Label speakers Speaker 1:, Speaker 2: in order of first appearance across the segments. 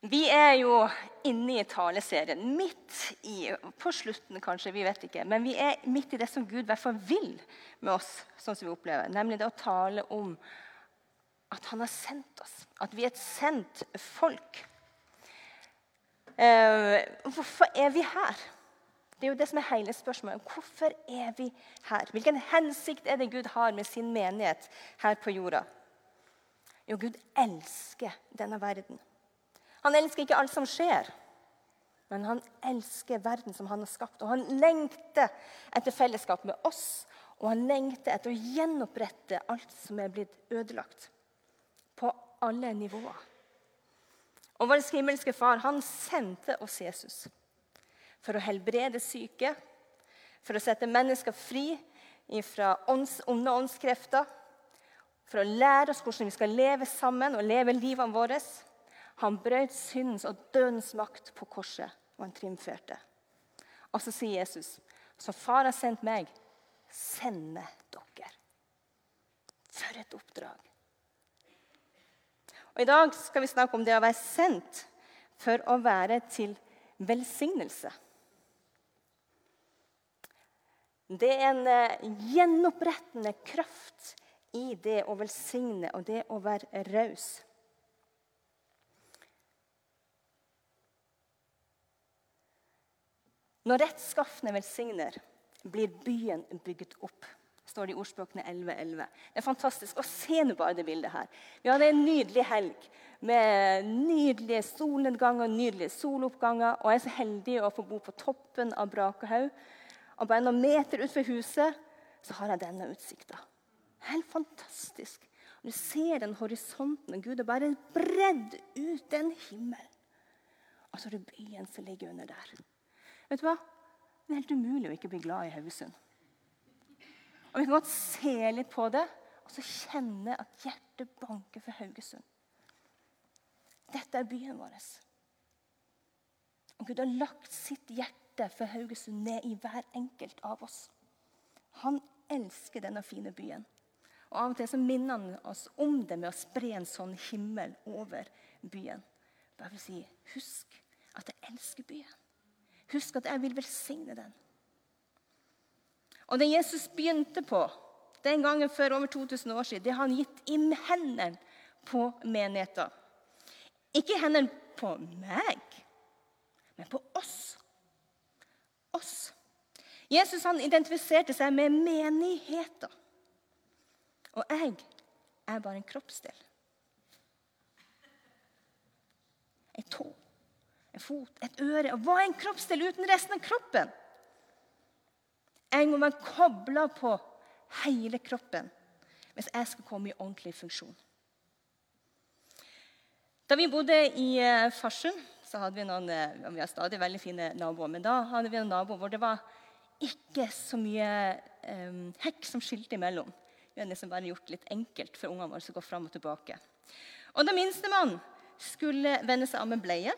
Speaker 1: Vi er jo inne i taleserien. Midt i På slutten, kanskje. Vi vet ikke. Men vi er midt i det som Gud i hvert fall vil med oss, sånn som vi opplever. Nemlig det å tale om at han har sendt oss. At vi er et sendt folk. Eh, hvorfor er vi her? Det er jo det som er hele spørsmålet. Hvorfor er vi her? Hvilken hensikt er det Gud har med sin menighet her på jorda? Jo, Gud elsker denne verden. Han elsker ikke alt som skjer, men han elsker verden som han har skapt. Og han lengter etter fellesskap med oss, og han lengter etter å gjenopprette alt som er blitt ødelagt. På alle nivåer. Og vår himmelske far han sendte oss Jesus for å helbrede syke, for å sette mennesker fri fra ånds, onde åndskrefter, for å lære oss hvordan vi skal leve sammen og leve livene våre. Han brøt syndens og dødens makt på korset, og han triumferte. Og så sier Jesus, som far har sendt meg, sende dere. For et oppdrag. Og I dag skal vi snakke om det å være sendt for å være til velsignelse. Det er en eh, gjenopprettende kraft i det å velsigne og det å være raus. Når rettskaffene velsigner, blir byen bygget opp. står det i ordspråkene 11.11. 11. Det er fantastisk. Og Se nå bare det bildet her. Vi hadde en nydelig helg med nydelige solnedganger, nydelige soloppganger. Og jeg er så heldig å få bo på toppen av Brakehaug. Og bare noen meter utenfor huset så har jeg denne utsikta. Helt fantastisk. Du ser den horisonten, og Gud har bare bredd ut den himmelen. Og så er det byen som ligger under der. Vet du hva? Det er helt umulig å ikke bli glad i Haugesund. Og Vi kan godt se litt på det og så kjenne at hjertet banker for Haugesund. Dette er byen vår. Og Gud har lagt sitt hjerte for Haugesund ned i hver enkelt av oss. Han elsker denne fine byen. Og Av og til så minner han oss om det med å spre en sånn himmel over byen. Bare for å si husk at jeg elsker byen. Husk at jeg vil velsigne den. Og det Jesus begynte på den gangen for over 2000 år siden, det har han gitt i hendene på menigheten. Ikke i hendene på meg, men på oss. Oss. Jesus han identifiserte seg med menigheten. Og jeg er bare en kroppsdel. En tå en fot, et øre. Og hva er en kroppsdel uten resten av kroppen? Jeg må være kobla på hele kroppen hvis jeg skal komme i ordentlig funksjon. Da vi bodde i eh, Farsund, så hadde vi noen eh, vi har stadig veldig fine naboer, men da hadde vi en nabo hvor det var ikke så mye um, hekk som skilte imellom. Vi hadde liksom bare gjort litt enkelt for ungene våre å gå fram og tilbake. Og Da minstemann skulle vende seg av med bleie,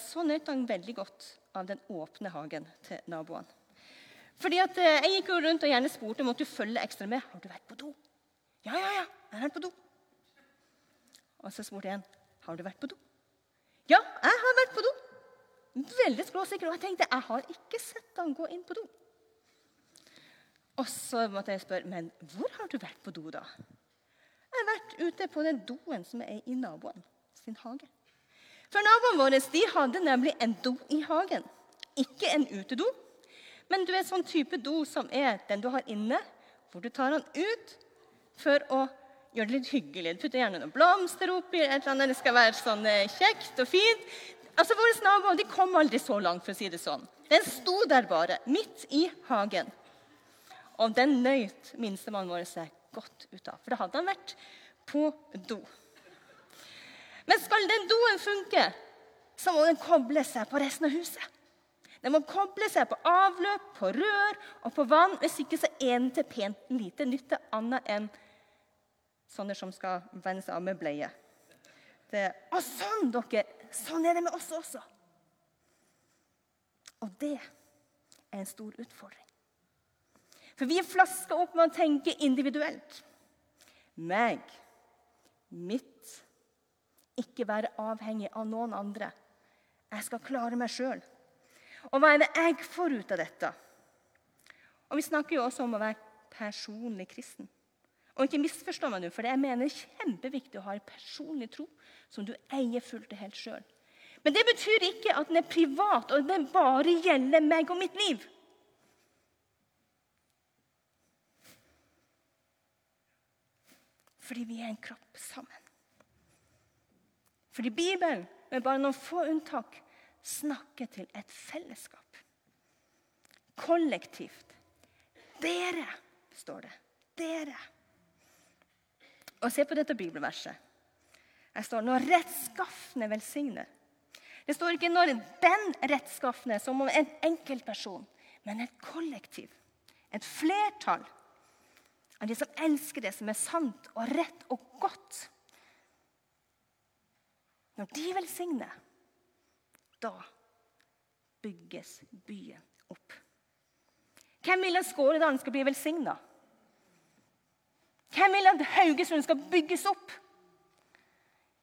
Speaker 1: så nøt han veldig godt av den åpne hagen til naboene. Fordi at eh, Jeg gikk jo rundt og gjerne spurte måtte du følge ekstra med. Har du vært på do. Ja, ja, ja, jeg har vært på do. Og så spurte jeg en har du vært på do. Ja, jeg har vært på do. Veldig skråsikker. Og jeg tenkte jeg har ikke sett han gå inn på do. Og så måtte jeg spørre men hvor har du vært på do, da? Jeg har vært ute på den doen som er i naboen sin hage. For Naboene våre de hadde nemlig en do i hagen. Ikke en utedo, men du er sånn type do som er den du har inne, hvor du tar den ut for å gjøre det litt hyggelig. Du putter gjerne noen blomster oppi, et eller annet. det skal være sånn eh, kjekt og fint. Altså, Våre naboer de kom aldri så langt, for å si det sånn. Den sto der bare, midt i hagen. Og den nøyt minstemannen vår seg godt ut av, for da hadde han vært på do. Men skal den doen funke, så må den koble seg på resten av huset. Den må koble seg på avløp, på rør og på vann. Hvis ikke så er den til pent lite nytte annet enn sånne som skal vende seg av med bleie. Det, og sånn, dere! Sånn er det med oss også. Og det er en stor utfordring. For vi er flaska opp med å tenke individuelt. Meg, mitt, ikke være avhengig av noen andre. Jeg skal klare meg sjøl. Og hva er det jeg får ut av dette? Og Vi snakker jo også om å være personlig kristen. Og ikke misforstå meg nå, for jeg mener det er kjempeviktig å ha en personlig tro som du eier fullt og helt sjøl. Men det betyr ikke at den er privat, og den bare gjelder meg og mitt liv. Fordi vi er en kropp sammen. Fordi Bibelen, med bare noen få unntak, snakker til et fellesskap. Kollektivt. Dere, står det. Dere. Og se på dette bibelverset. Her står når rettskaffene velsigner. Det står ikke 'når den rettskaffene', som om en enkeltperson, men et kollektiv. Et flertall av de som elsker det som er sant og rett og godt. Når de velsigner, da bygges byen opp. Hvem vil at Skåredalen skal bli velsigna? Hvem vil at Haugesund skal bygges opp?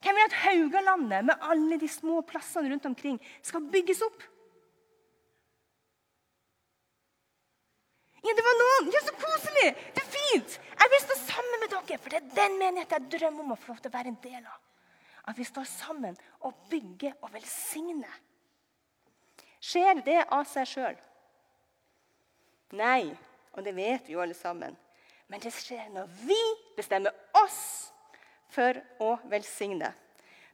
Speaker 1: Hvem vil at Haugalandet, med alle de små plassene rundt omkring, skal bygges opp? Ja, det var noen! Ja, Så koselig! Det er fint! Jeg vil stå sammen med dere, for det er den menigheten jeg drømmer om å få lov til å være en del av. At vi står sammen og bygger og velsigner. Skjer det av seg sjøl? Nei, og det vet vi jo alle sammen. Men det skjer når vi bestemmer oss for å velsigne.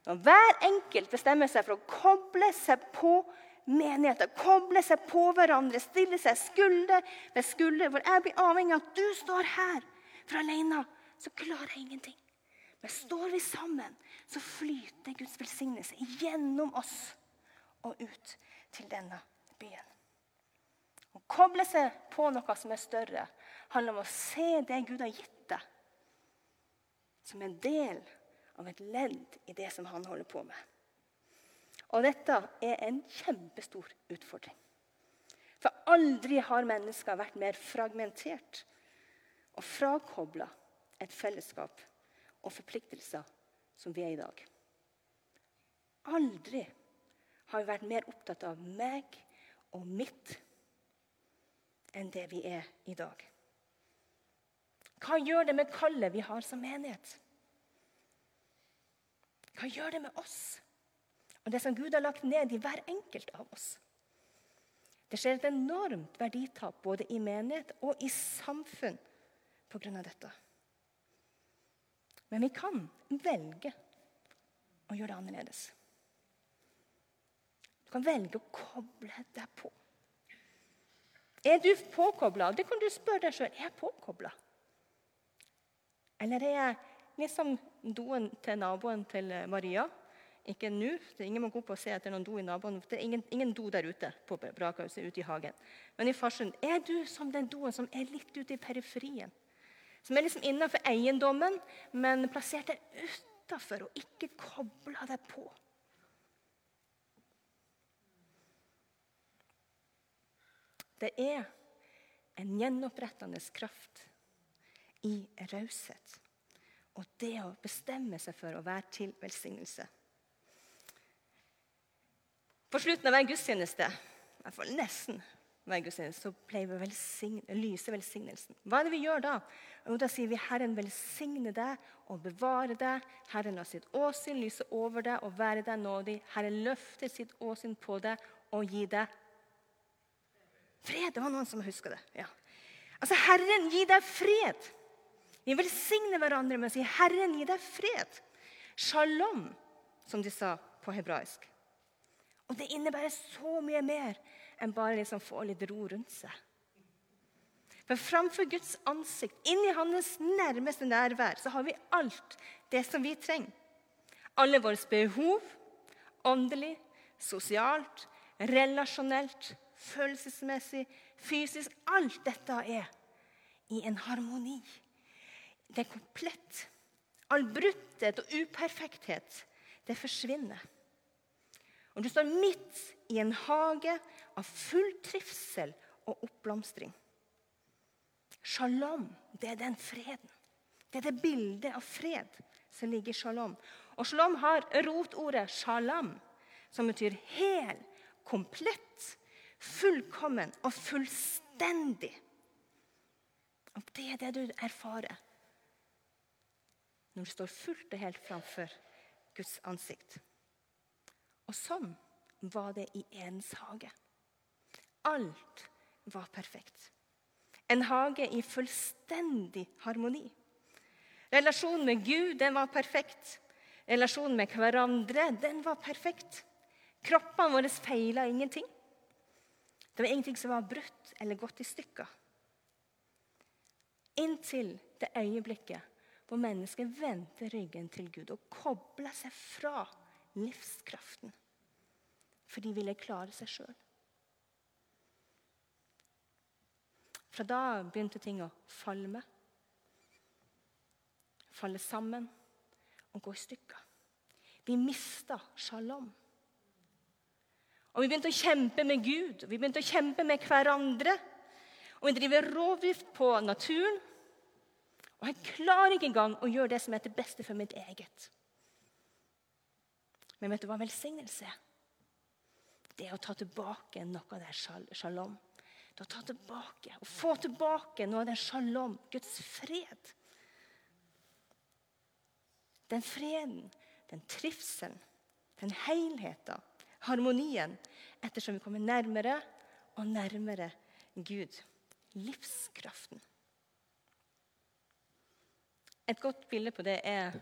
Speaker 1: Når hver enkelt bestemmer seg for å koble seg på menigheter, koble seg på hverandre, stille seg skulder ved skulder, hvor jeg blir avhengig av at du står her. For alene så klarer jeg ingenting. Men står vi sammen, så flyter Guds velsignelse gjennom oss og ut til denne byen. Å koble seg på noe som er større, handler om å se det Gud har gitt deg, som en del av et ledd i det som han holder på med. Og dette er en kjempestor utfordring. For aldri har mennesker vært mer fragmentert og frakobla et fellesskap og forpliktelser som vi er i dag. Aldri har vi vært mer opptatt av meg og mitt enn det vi er i dag. Hva gjør det med kallet vi har som menighet? Hva gjør det med oss og det som Gud har lagt ned i hver enkelt av oss? Det skjer et enormt verditap både i menighet og i samfunn pga. dette. Men vi kan velge å gjøre det annerledes. Du kan velge å koble deg på. Er du påkobla? Det kan du spørre deg sjøl. Er jeg påkobla? Eller er jeg liksom doen til naboen til Maria? Ikke nå, det er ingen må gå på og se etter noen do i naboen. Det er ingen, ingen do der ute på Brakhuset, ute i hagen. Men i Farsund er du som den doen som er litt ute i periferien. Som er liksom innenfor eiendommen, men plassert der utafor og ikke kobla deg på. Det er en gjenopprettende kraft i raushet. Og det å bestemme seg for å være til velsignelse. På slutten av en gudstjeneste, i hvert fall nesten hver gudstjeneste, så pleier vi å velsigne, lyse velsignelsen. Hva er det vi gjør da? Jo, da sier vi 'Herren velsigne deg og bevare deg'. 'Herren la sitt åsyn lyse over deg og være deg nådig'. 'Herren løfter sitt åsyn på deg og gi deg fred'. Det var noen som huska det. Ja. Altså, Herren gi deg fred. Vi velsigner hverandre med å si 'Herren, gi deg fred'. Shalom, som de sa på hebraisk. Og Det innebærer så mye mer enn bare liksom få litt ro rundt seg. For framfor Guds ansikt, inni hans nærmeste nærvær, så har vi alt det som vi trenger. Alle våre behov, åndelig, sosialt, relasjonelt, følelsesmessig, fysisk Alt dette er i en harmoni. Det er komplett. All brutthet og uperfekthet, det forsvinner. Og du står midt i en hage av full trivsel og oppblomstring. Shalom, det er den freden. Det er det bildet av fred som ligger i shalom. Og shalom har rotordet shalam, som betyr hel, komplett, fullkommen og fullstendig. Og det er det du erfarer når du står fullt og helt framfor Guds ansikt. Og sånn var det i Edens hage. Alt var perfekt. En hage i fullstendig harmoni. Relasjonen med Gud den var perfekt. Relasjonen med hverandre den var perfekt. Kroppene våre feila ingenting. Det var ingenting som var brutt eller gått i stykker. Inntil det øyeblikket hvor mennesket vendte ryggen til Gud og kobla seg fra livskraften. For de ville klare seg sjøl. Fra da begynte ting å falme. Falle sammen og gå i stykker. Vi mista shalom. Og Vi begynte å kjempe med Gud og vi begynte å kjempe med hverandre. Og vi driver rovdrift på naturen. Og jeg klarer ikke engang å gjøre det som er til beste for mitt eget. Men vet du hva velsignelse er? Det å ta tilbake noe av det shalom. Det å ta tilbake, å få tilbake noe av den shalom, Guds fred. Den freden, den trivselen, den helheten, harmonien, ettersom vi kommer nærmere og nærmere Gud. Livskraften. Et godt bilde på det er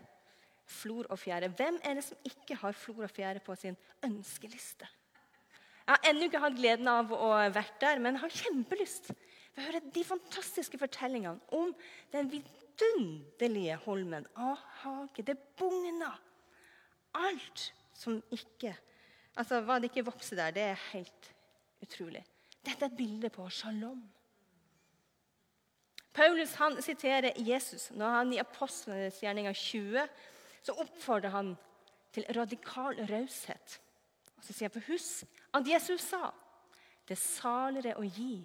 Speaker 1: flor og fjære. Hvem er det som ikke har flor og fjære på sin ønskeliste? Jeg har ennå ikke hatt gleden av å vært der, men jeg har kjempelyst Vi hører de fantastiske fortellingene om den vidunderlige holmen av hage. Det bugner. Alt som ikke Altså, Hva det ikke vokser der, det er helt utrolig. Dette er et bilde på shalom. Paulus han siterer Jesus når han i Apostlenes gjerninger 20 så oppfordrer han til radikal raushet. Og så sier han, for Husk at Jesus sa det er saligere å gi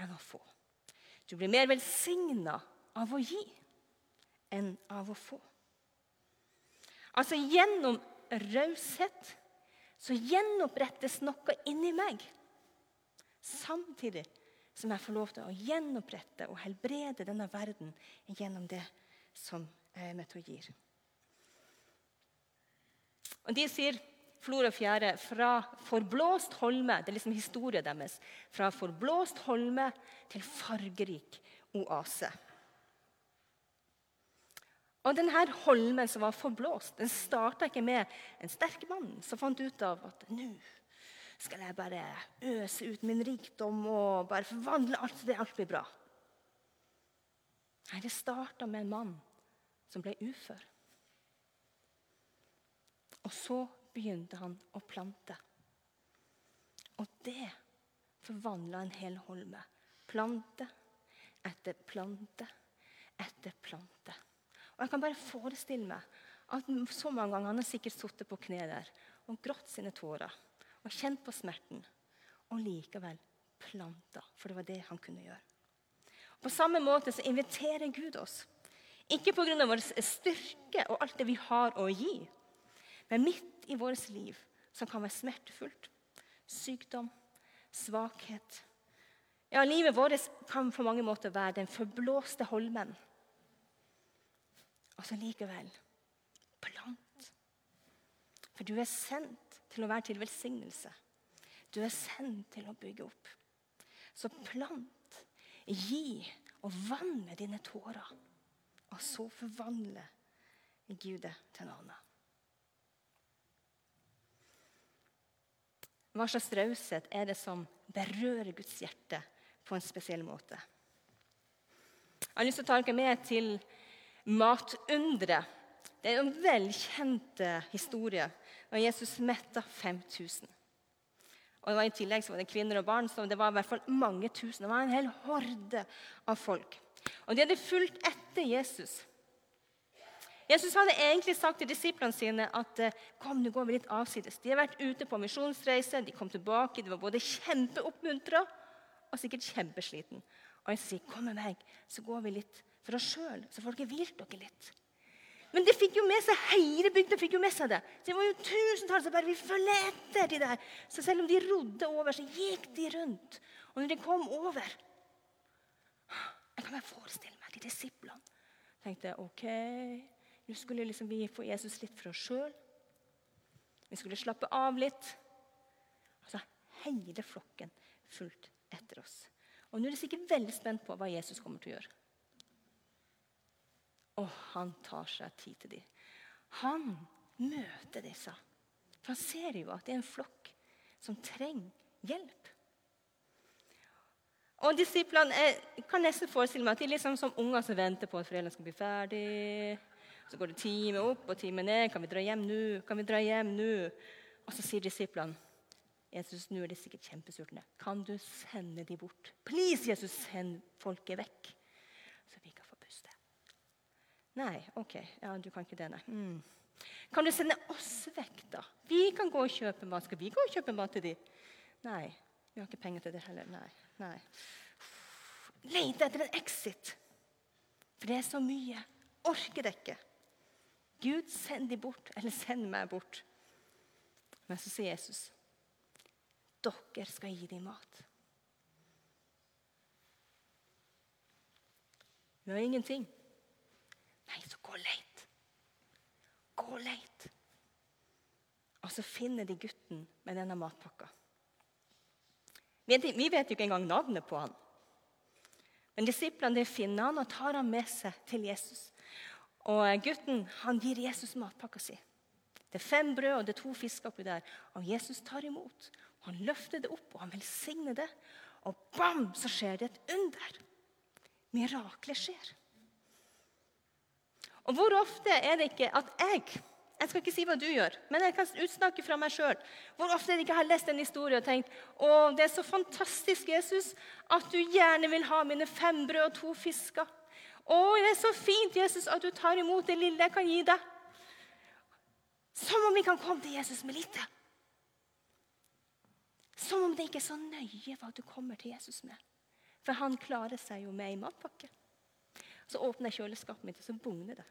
Speaker 1: enn å få. Du blir mer velsigna av å gi enn av å få. Altså gjennom raushet så gjenopprettes noe inni meg. Samtidig som jeg får lov til å gjenopprette og helbrede denne verden gjennom det som Metto gir. Og De sier Flor og fjære fra forblåst holme Det er liksom historien deres. Fra forblåst holme til fargerik oase. Og denne holmen som var forblåst, den starta ikke med en sterk mann som fant ut av at nå skal jeg bare øse ut min rikdom og bare forvandle alt så det alt blir bra. Nei, det starta med en mann som ble ufør. Og så begynte han å plante. Og det forvandla en hel holme. Plante etter plante etter plante. Og Jeg kan bare forestille meg at så mange ganger han har sikkert sittet på kne der og grått sine tårer og kjent på smerten, og likevel planta. For det var det han kunne gjøre. På samme måte så inviterer Gud oss. Ikke pga. vår styrke og alt det vi har å gi, men midt i vårt liv, som kan være smertefullt. Sykdom, svakhet. Ja, Livet vårt kan på mange måter være den forblåste holmen. Og så likevel plant. For du er sendt til å være til velsignelse. Du er sendt til å bygge opp. Så plant, gi og vann med dine tårer. Og så forvandle Gud det til noe annet. Hva slags raushet er det som berører Guds hjerte på en spesiell måte? Jeg har lyst til å ta dere med til matunderet. Det er en velkjent historie når Jesus metta 5000. Og det var I tillegg så var det kvinner og barn, så det var i hvert fall mange tusen. Det var en hel horde av folk. Og de hadde fulgt etter Jesus. Jesus hadde egentlig sagt til disiplene sine at eh, kom, nå går vi litt avsides. De har vært ute på misjonsreise, de kom tilbake. De var både kjempeoppmuntra og sikkert kjempesliten. Og jeg sier, kom med meg, så går vi litt for oss sjøl, så får dere hvilt dere litt. Men det fikk jo med seg hele bygda. fikk jo med seg det. Så det var jo tusentalls som bare ville følge etter de der. Så selv om de rodde over, så gikk de rundt. Og når de kom over Jeg kan bare forestille meg de disiplene. tenkte ok, nå skulle liksom vi få Jesus litt for oss sjøl. Vi skulle slappe av litt. Altså, hele flokken fulgt etter oss. Og nå er de sikkert veldig spent på hva Jesus kommer til å gjøre. Og han tar seg tid til dem. Han møter disse. For han ser jo at det er en flokk som trenger hjelp. Og Disiplene jeg kan nesten forestille meg at de er liksom som unger som venter på at foreldrene skal bli ferdig. Så går det time opp og time ned. Kan vi dra hjem nå? Kan vi dra hjem nå? Og så sier disiplene Jesus, nå er de sikkert kjempesultne. Kan du sende dem bort? Please, Jesus, send folket vekk. Så vi kan få puste. Nei, OK. Ja, du kan ikke det, nei. Mm. Kan du sende oss vekk, da? Vi kan gå og kjøpe mat. Skal vi gå og kjøpe mat til dem? Nei. Vi har ikke penger til det heller. Nei. nei. Lete etter en exit. For det er så mye. Orker det ikke. Gud, send dem bort. Eller send meg bort. Men så sier Jesus dere skal gi dem mat. Vi har ingenting. Nei, så gå leit. Gå leit. Og så finner de gutten med denne matpakka. Vi vet jo ikke engang navnet på han. Men disiplene finner han og tar han med seg til Jesus. Og Gutten han gir Jesus matpakka si. Det er fem brød og det er to fisker oppi der. Og Jesus tar imot. Han løfter det opp, og han velsigner det. Og bam, så skjer det et under. Miraklet skjer. Og hvor ofte er det ikke at jeg jeg skal ikke si hva du gjør, men jeg kan utsnakke fra meg sjøl. Hvor ofte det ikke har lest en historie og tenkt å, det er så fantastisk, Jesus, at du gjerne vil ha mine fem brød og to fisker. Å, det er så fint, Jesus, at du tar imot det lille jeg kan gi deg. Som om vi kan komme til Jesus med lite. Som om det ikke er så nøye hva du kommer til Jesus med. For han klarer seg jo med ei matpakke. Så åpner jeg kjøleskapet mitt, og så bugner det.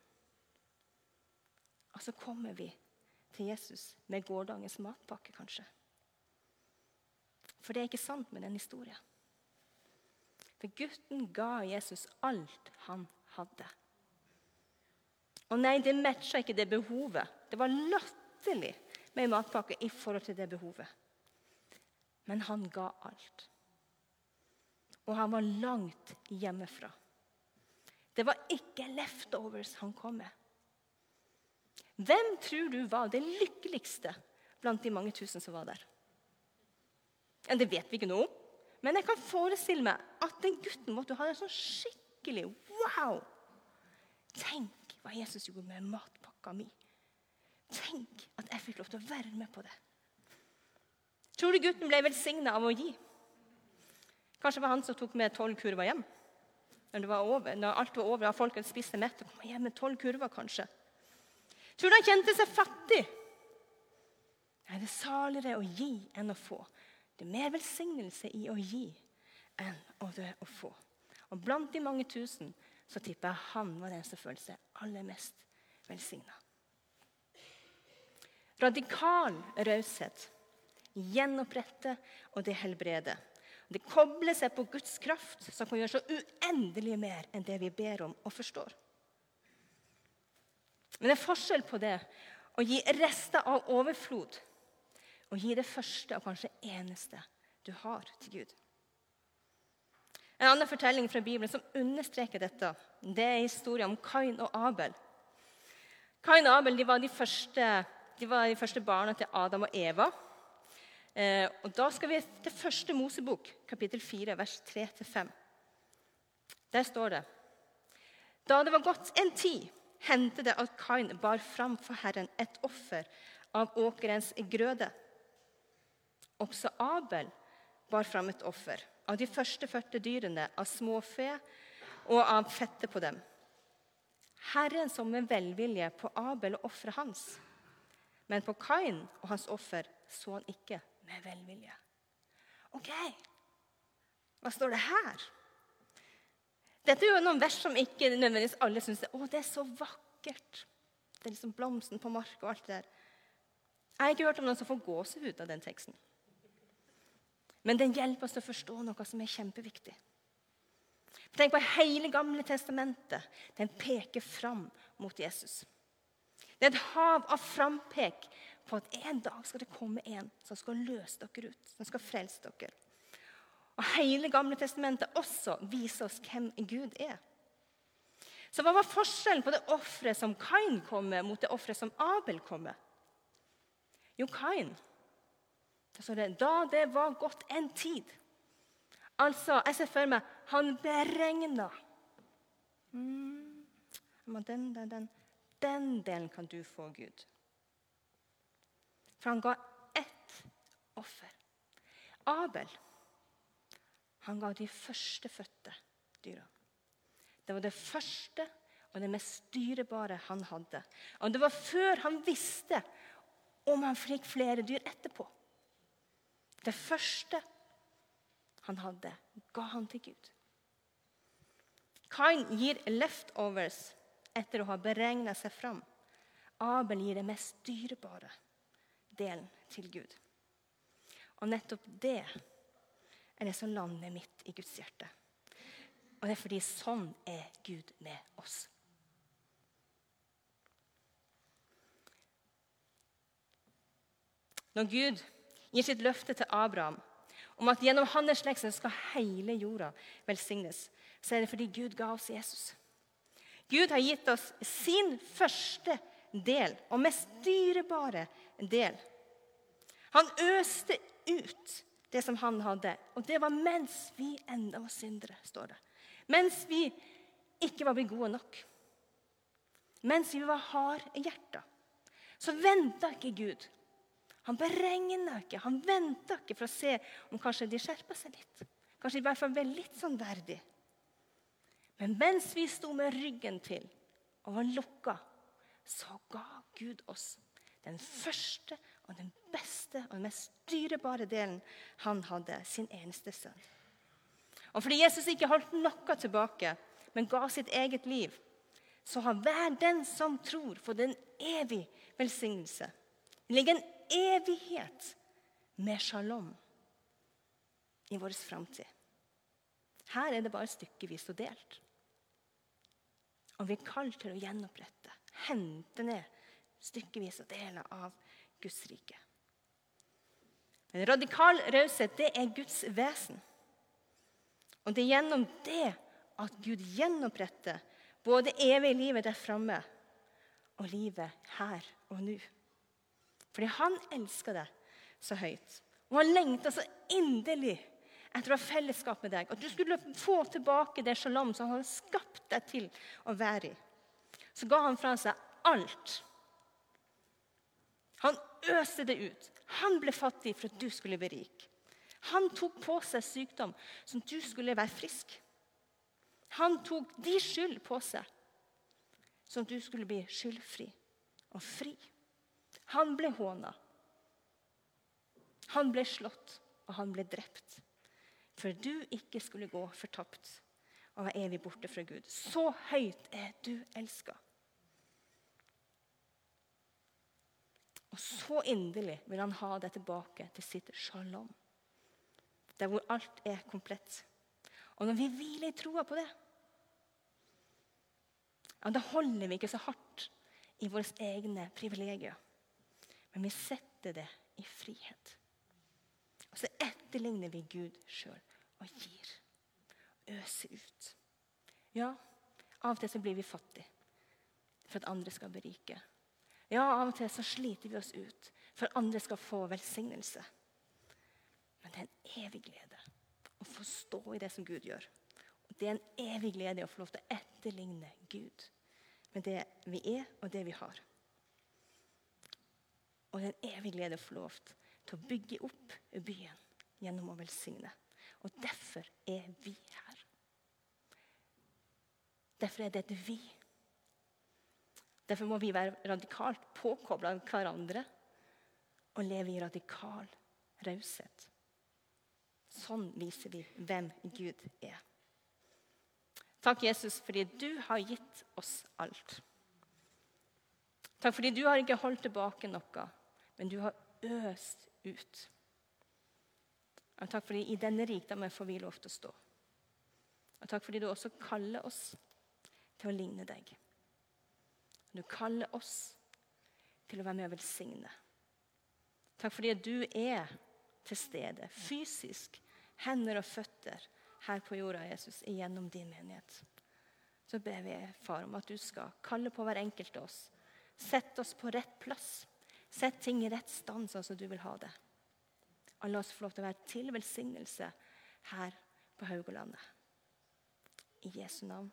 Speaker 1: Og så kommer vi til Jesus med gårsdagens matpakke, kanskje. For det er ikke sant med den historien. For gutten ga Jesus alt han hadde. Og nei, det matcha ikke det behovet. Det var latterlig med matpakke i forhold til det behovet. Men han ga alt. Og han var langt hjemmefra. Det var ikke leftovers han kom med. Hvem tror du var det lykkeligste blant de mange tusen som var der? Det vet vi ikke noe om, men jeg kan forestille meg at den gutten måtte ha en sånn skikkelig wow. Tenk hva Jesus gjorde med matpakka mi. Tenk at jeg fikk lov til å være med på det. Tror du gutten ble velsigna av å gi? Kanskje det var han som tok med tolv kurver hjem? Når, var over, når alt var over og folk hadde spist seg mett, kom han hjem med tolv kurver, kanskje. Tror du han kjente seg fattig? Nei, det er saligere å gi enn å få. Det er mer velsignelse i å gi enn å, å få. Og Blant de mange tusen så tipper jeg han var den som følte seg aller mest velsigna. Radikal raushet gjenopprette og det helbrede. Det kobler seg på Guds kraft, som kan gjøre så uendelig mer enn det vi ber om og forstår. Men det er forskjell på det å gi rester av overflod og gi det første og kanskje eneste du har, til Gud. En annen fortelling fra Bibelen som understreker dette, det er historien om Kain og Abel. Kain og Abel var de første, de var de første barna til Adam og Eva. Eh, og Da skal vi til første Mosebok, kapittel 4, vers 3-5. Der står det Da det var gått en tid, hendte det at Kain bar fram for Herren et offer av åkerens grøde. Også Abel bar fram et offer av de førstefødte dyrene, av småfe og av fettet på dem. Herren så med velvilje på Abel og offeret hans, men på Kain og hans offer så han ikke med velvilje. Ok, hva står det her? Dette er jo noen vers som ikke nødvendigvis alle syns det, å, det er så vakkert. Det er liksom blomsten på marka og alt det der. Jeg har ikke hørt om noen som får gåsehud av den teksten. Men den hjelper oss til å forstå noe som er kjempeviktig. Tenk på hele Gamle testamentet. Den peker fram mot Jesus. Det er et hav av frampek på at en dag skal det komme en som skal løse dere ut. Som skal frelse dere. Og Hele Gamle testamentet også viser oss hvem Gud er. Så hva var forskjellen på det offeret som Kain kom med, mot det offeret som Abel kom med? Jo, Kain så det, Da det var gått en tid Altså, jeg ser for meg han beregna mm, den, den, den, den delen kan du få, Gud. For han ga ett offer. Abel han ga de førstefødte dyra. Det var det første og det mest dyrebare han hadde. Og Det var før han visste om han fikk flere dyr etterpå. Det første han hadde, ga han til Gud. Kain gir leftovers etter å ha beregna seg fram. Abel gir det mest dyrebare delen til Gud. Og nettopp det er det som lander midt i Guds hjerte. Og det er fordi sånn er Gud med oss. Når Gud gir sitt løfte til Abraham om at gjennom hans slekt skal hele jorda velsignes, så er det fordi Gud ga oss Jesus. Gud har gitt oss sin første del, og mest dyrebare del. Han øste ut det som han hadde, og det var mens vi enda var syndere. står det. Mens vi ikke var blitt gode nok. Mens vi var hard i hjertet. Så venta ikke Gud han beregna ikke, han venta ikke for å se om kanskje de skjerpa seg litt. Kanskje i hvert fall ble litt sånn verdig. Men mens vi sto med ryggen til og var lukka, så ga Gud oss den første og den beste og den mest dyrebare delen han hadde, sin eneste sønn. Og fordi Jesus ikke holdt noe tilbake, men ga sitt eget liv, så har hver den som tror, fått en evig velsignelse. Det ligger en evighet med shalom i vår framtid. Her er det bare stykkevis og delt. Og vi er kalt til å gjenopprette, hente ned stykkevis og deler av Guds rike. Men radikal raushet, det er Guds vesen. Og det er gjennom det at Gud gjenoppretter både evig livet der framme og livet her og nå. Fordi han elsker deg så høyt. Og han lengta så inderlig etter å ha fellesskap med deg. At du skulle få tilbake det shalom som han skapt deg til å være i. Så ga han fra seg alt. Han øste det ut. Han ble fattig for at du skulle bli rik. Han tok på seg sykdom som du skulle være frisk. Han tok de skyld på seg, som du skulle bli skyldfri og fri. Han ble håna. Han ble slått, og han ble drept. For du ikke skulle gå fortapt og være evig borte fra Gud. Så høyt er du elska. Og så inderlig vil han ha deg tilbake til sitt shalom. Der hvor alt er komplett. Og når vi hviler i troa på det, ja, da holder vi ikke så hardt i våre egne privilegier. Men vi setter det i frihet. Og så etterligner vi Gud sjøl og gir. Øser ut. Ja, av og til så blir vi fattige for at andre skal berike. Ja, av og til så sliter vi oss ut for at andre skal få velsignelse. Men det er en evig glede å få stå i det som Gud gjør. Og Det er en evig glede å få lov til å etterligne Gud med det vi er, og det vi har. Og det er en evig glede å få lov til å bygge opp byen gjennom å velsigne. Og derfor er vi her. Derfor er det et vi. Derfor må vi være radikalt påkobla hverandre og leve i radikal raushet. Sånn viser vi hvem Gud er. Takk, Jesus, fordi du har gitt oss alt. Takk fordi du har ikke holdt tilbake noe, men du har øst ut. Og takk fordi i denne rikdommen får vi lov til å stå. Og takk fordi du også kaller oss til å ligne deg. Du kaller oss til å være med og velsigne. Takk fordi du er til stede fysisk, hender og føtter, her på jorda, Jesus, gjennom din menighet. Så ber vi, far, om at du skal kalle på hver enkelt av oss. Sett oss på rett plass. Sett ting i rett stand, sånn som du vil ha det. Og la oss få lov til å være til velsignelse her på Haugalandet. I Jesu navn.